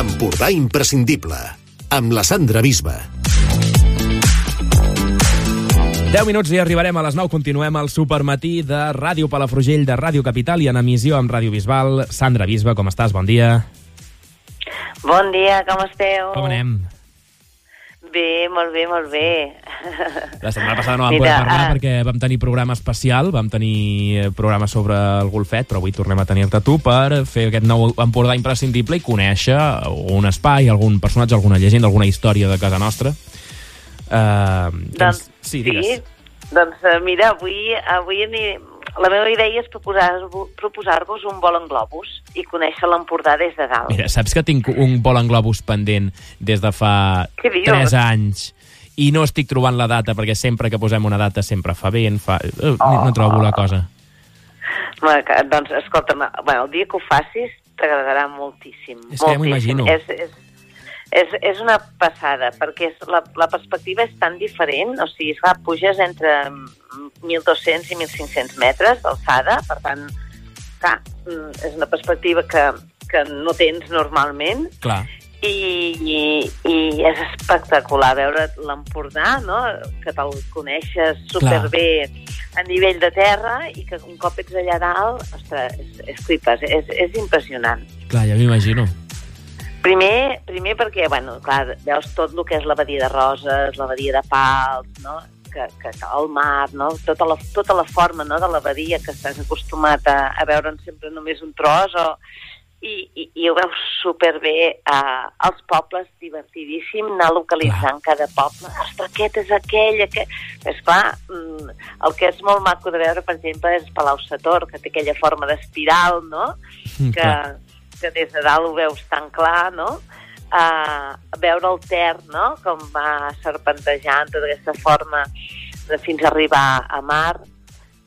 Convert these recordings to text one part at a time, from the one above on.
Empordà imprescindible, amb la Sandra Bisba. 10 minuts i arribarem a les 9. Continuem al supermatí de Ràdio Palafrugell, de Ràdio Capital i en emissió amb Ràdio Bisbal. Sandra Bisba, com estàs? Bon dia. Bon dia, com esteu? Com anem? Bé, molt bé, molt bé. La setmana passada no vam Mira, poder parlar ah. perquè vam tenir programa especial, vam tenir eh, programa sobre el golfet, però avui tornem a tenir-te tu per fer aquest nou Empordà imprescindible i conèixer un espai, algun personatge, alguna llegenda, alguna història de casa nostra. Uh, doncs, sí, digues. Doncs eh, mira, avui, avui ni... la meva idea és proposar-vos proposar un vol en globus i conèixer l'Empordà des de dalt. Mira, saps que tinc un vol en globus pendent des de fa Què dius? 3 anys i no estic trobant la data perquè sempre que posem una data sempre fa vent, fa... Uh, no, no trobo la cosa. Bueno, que- doncs, escolta'm, bueno, el dia que ho facis t'agradarà moltíssim. És que ja m'ho moltíssim. imagino. És, és, és, és una passada, perquè és, la, la perspectiva és tan diferent, o sigui, esclar, puges entre 1.200 i 1.500 metres d'alçada, per tant, clar, mm, és una perspectiva que, que no tens normalment, Clar. I, i, i és espectacular veure l'Empordà, no? que te'l coneixes superbé a nivell de terra i que un cop ets allà dalt, ostres, és, és flipes, és, és impressionant. Clar, ja m'imagino. Primer, primer perquè, bueno, clar, veus tot el que és la badia de Roses, la badia de Pals, no? que, que, que el mar, no? tota, la, tota la forma no? de la badia que estàs acostumat a, a veure'n sempre només un tros o, i, i, i ho veus superbé eh, als pobles, divertidíssim, anar localitzant cada poble. Ostres, aquest és aquell, aquest... És clar, mm, el que és molt maco de veure, per exemple, és Palau Sator, que té aquella forma d'espiral, no? Mm, que, que des de dalt ho veus tan clar, no? Uh, veure el Ter, no?, com va serpentejant tota aquesta forma de fins a arribar a mar.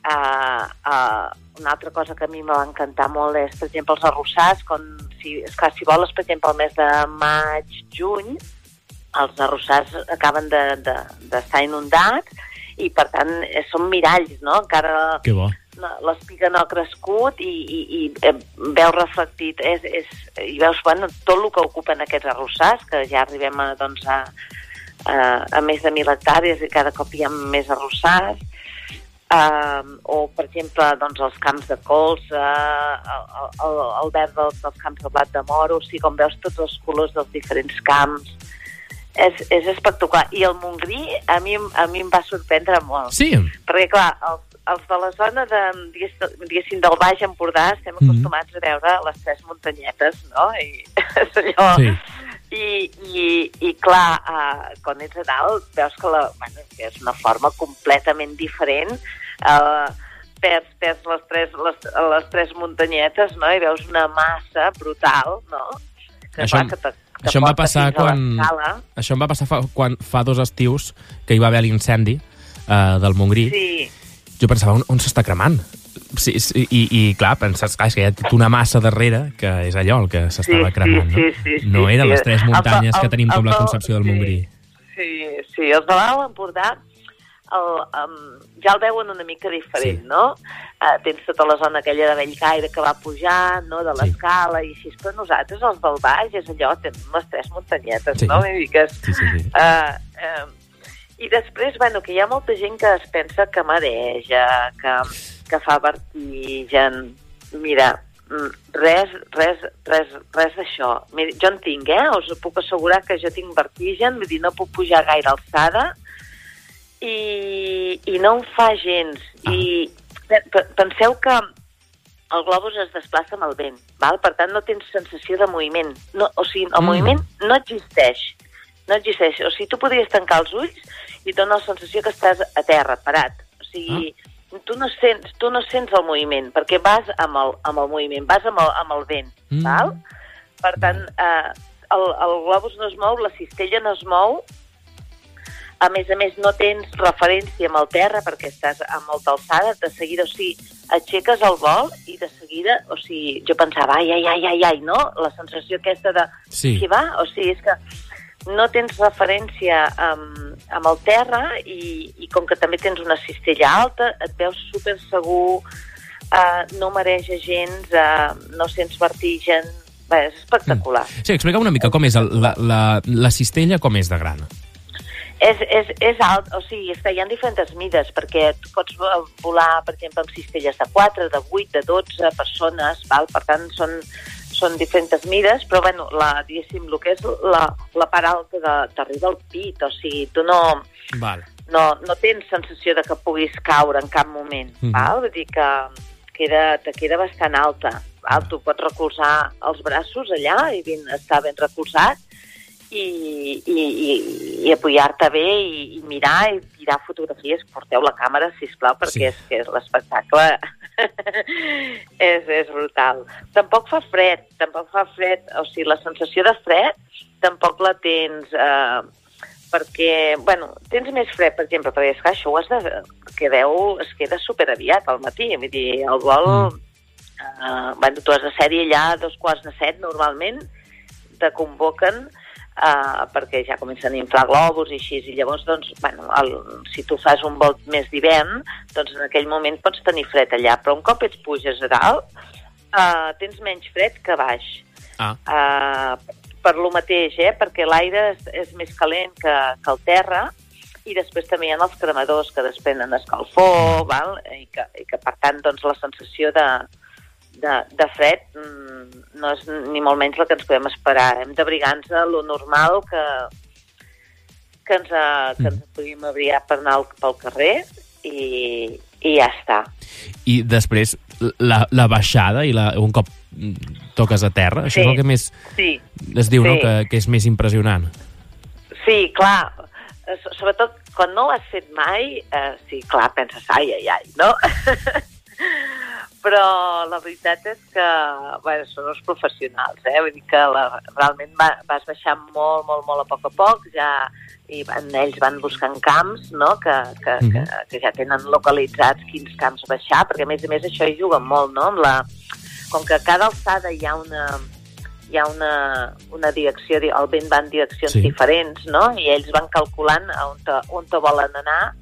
Uh, uh, una altra cosa que a mi me va encantar molt és, per exemple, els arrossars, quan, si, esclar, si voles, per exemple, el mes de maig, juny, els arrossars acaben d'estar de, de, inundats i, per tant, eh, són miralls, no? Encara Que bo. l'espiga no ha crescut i, i, i veus reflectit és, és, i veus bueno, tot el que ocupen aquests arrossars, que ja arribem a, doncs, a, a, a més de mil hectàrees i cada cop hi ha més arrossars um, o per exemple doncs, els camps de colza el, el, el verd dels, dels camps de blat de moro, o sigui, com veus tots els colors dels diferents camps és, és espectacular. I el Montgrí a mi, a mi em va sorprendre molt. Sí, Perquè, clar, els, els de la zona de, digués- diguéssim, del Baix Empordà estem Mhm. acostumats a veure les tres muntanyetes, no? I és allò... Sí. I, i, i clar, uh, quan ets a dalt veus que, la, bueno, que és una forma completament diferent. Uh, perds, perds les, tres, les, les tres muntanyetes no? i veus una massa brutal, no? Que, Això em- que te, que això em va passar quan... Això em va passar fa, quan, fa dos estius que hi va haver l'incendi uh, del Montgrí. Sí, Jo pensava, on, on s'està cremant? Sí, sí, i, I, clar, penses, clar, és que hi ha tota una massa darrere que és allò el que s'estava Sí, cremant, sí, no? sí, sí, no eren sí. les tres El- muntanyes que el- tenim com el- la concepció del sí. Montgrí. Sí, sí, els de l'Alt Empordà el, um, ja el veuen una mica diferent, Sí. no? Uh, tens tota la zona aquella de Bellcaire que va pujar, no?, de Sí. l'escala i així, però nosaltres, els del baix, és allò, tenim les tres muntanyetes, Sí. no? Que és, Sí, sí, sí. Uh, uh, I després, bueno, que hi ha molta gent que es pensa que mareja, que, que fa vertigen. Mira, mm, res, res, res, res d'això. Jo en tinc, eh? Us puc assegurar que jo tinc vertigen, vull dir, no puc pujar gaire alçada i, i no em fa gens. Ah. I pe- pe- penseu que el globus es desplaça amb el vent, val? per tant no tens sensació de moviment. No, o sigui, el Mm. moviment no existeix. No existeix. O sigui, tu podries tancar els ulls i et dona la sensació que estàs a terra, parat. O sigui, ah. tu, no sents, tu no sents el moviment, perquè vas amb el, amb el moviment, vas amb el, amb el vent, mm. val? Per tant, eh, el, el globus no es mou, la cistella no es mou, a més a més no tens referència amb el terra perquè estàs a molta alçada, de seguida, o sigui, aixeques el vol i de seguida, o sigui, jo pensava, ai, ai, ai, ai, ai, no? La sensació aquesta de, Sí. qui va? O sigui, és que no tens referència amb, amb el terra i, i com que també tens una cistella alta, et veus super segur, eh, no mareja gens, eh, no sents vertigen, bé, és espectacular. Sí, explica una mica com és el, la, la, la cistella, com és de gran. És, és, és alt, o sigui, és que hi ha diferents mides, perquè tu pots vo- volar, per exemple, amb cistelles de 4, de 8, de 12 persones, val? per tant, són, són diferents mides, però, bueno, la, diguéssim, el que és la, la part alta de- t'arriba al pit, o sigui, tu no, Val. no, no tens sensació de que puguis caure en cap moment, Mhm. val? Vull dir que queda, te queda bastant alta. Val? Tu pots recolzar els braços allà i ben, estar ben recolzat i, i, i, i apoyar-te bé i, i mirar i tirar fotografies. Porteu la càmera, si plau, perquè Sí. és que l'espectacle és, és brutal. Tampoc fa fred, tampoc fa fred, o sigui, la sensació de fred tampoc la tens... Eh, perquè, bueno, tens més fred, per exemple, perquè és que això ho has de... Quedeu, es queda super aviat al matí, vull dir, el vol... Mm. Uh, bueno, tu has de ser allà a dos quarts de set, normalment, te convoquen uh, perquè ja comencen a inflar globus i així, i llavors, doncs, bueno, el, si tu fas un vol més d'hivern, doncs en aquell moment pots tenir fred allà, però un cop ets puges a dalt, uh, tens menys fred que baix. Ah, Uh, per lo mateix, eh? perquè l'aire és, és més calent que, que el terra i després també hi ha els cremadors que desprenen escalfor, val? I, que, i que per tant doncs, la sensació de, de, de fred mm, no és ni molt menys el que ens podem esperar. Hem d'abrigar-nos a lo normal que, que ens, eh, que ens podíem abrigar per anar pel carrer i, i ja està. i després la, la baixada i la, un cop mm, toques a terra, això Sí. és el que més Sí, es diu, no?, Sí. que, que és més impressionant. Sí, clar, so- sobretot quan no ho has fet mai, eh, sí, clar, penses, ai, ai, ai, no? Però la veritat és que, bueno, són els professionals, eh? Vull dir que la, realment va, vas baixar molt, molt, molt a poc a poc, ja, i van, ells van buscant camps, no?, que, que, Mhm. que, que ja tenen localitzats quins camps baixar, perquè a més a més això hi juga molt, no?, amb la... Com que a cada alçada hi ha una, hi ha una, una direcció, di- el vent va en direccions Sí. diferents, no? I ells van calculant on te, on te volen anar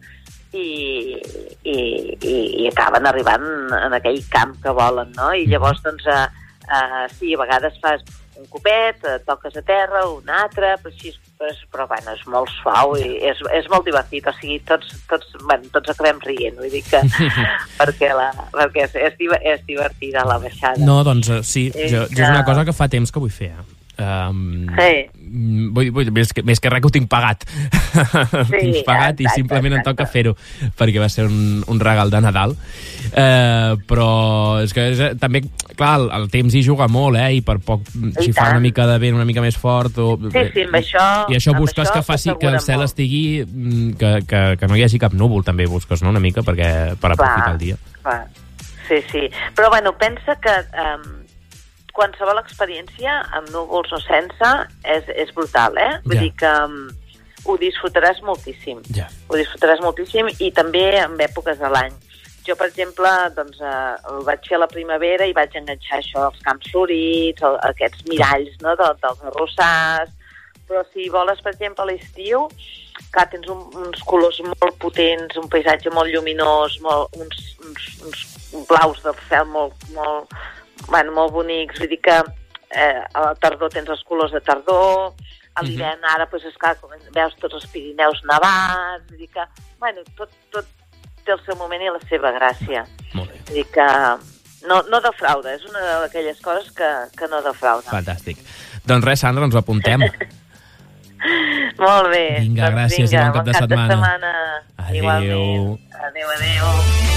i, i, i, i acaben arribant en aquell camp que volen, no? I llavors, doncs, eh, eh, sí, a vegades fas un copet, eh, toques a terra, un altre, però així, però, però bueno, és molt suau i és, és molt divertit, o sigui, tots, tots, bueno, tots acabem rient, vull dir que perquè, la, perquè és, és, és divertida la baixada. No, doncs eh, sí, jo, jo és una cosa que fa temps que vull fer. Eh? Um, Sí. Vull, vull, més, que, més que res que ho tinc pagat. ho tinc pagat i exacte, simplement em toca exacte. fer-ho perquè va ser un, un regal de Nadal. Uh, però és que és, també, clar, el, el temps hi juga molt, eh? I per poc, si fa tant. una mica de vent, una mica més fort... O, Sí, sí, amb això... I això busques això que faci que el cel molt. estigui... mm, Que, que, que no hi hagi cap núvol, també busques, no?, una mica, perquè per aprofitar el dia. Clar. Sí, sí. Però, bueno, pensa que um, qualsevol experiència, amb núvols o sense, és, és brutal, eh? Vull Ja. dir que um, ho disfrutaràs moltíssim. Ja. Ho disfrutaràs moltíssim i també en èpoques de l'any. Jo, per exemple, doncs, eh, ho vaig fer a la primavera i vaig enganxar això, els camps florits, el, aquests miralls no, de, dels arrossars, però si voles, per exemple, a l'estiu, clar, tens un, uns colors molt potents, un paisatge molt lluminós, molt, uns, uns, uns blaus del cel molt, molt, bueno, molt bonics, vull dir que eh, a la tardor tens els colors de tardor, a l'hivern ara, doncs, esclar, com veus tots els Pirineus nevats, vull dir que, bueno, tot, tot té el seu moment i la seva gràcia. Molt bé. Vull dir que no, no defrauda, és una d'aquelles coses que, que no defrauda. Fantàstic. Doncs res, Sandra, ens ho apuntem. Molt bé. Vinga, doncs gràcies i vinga, bon cap de setmana. setmana. Adéu. Igualment. Adéu, adéu.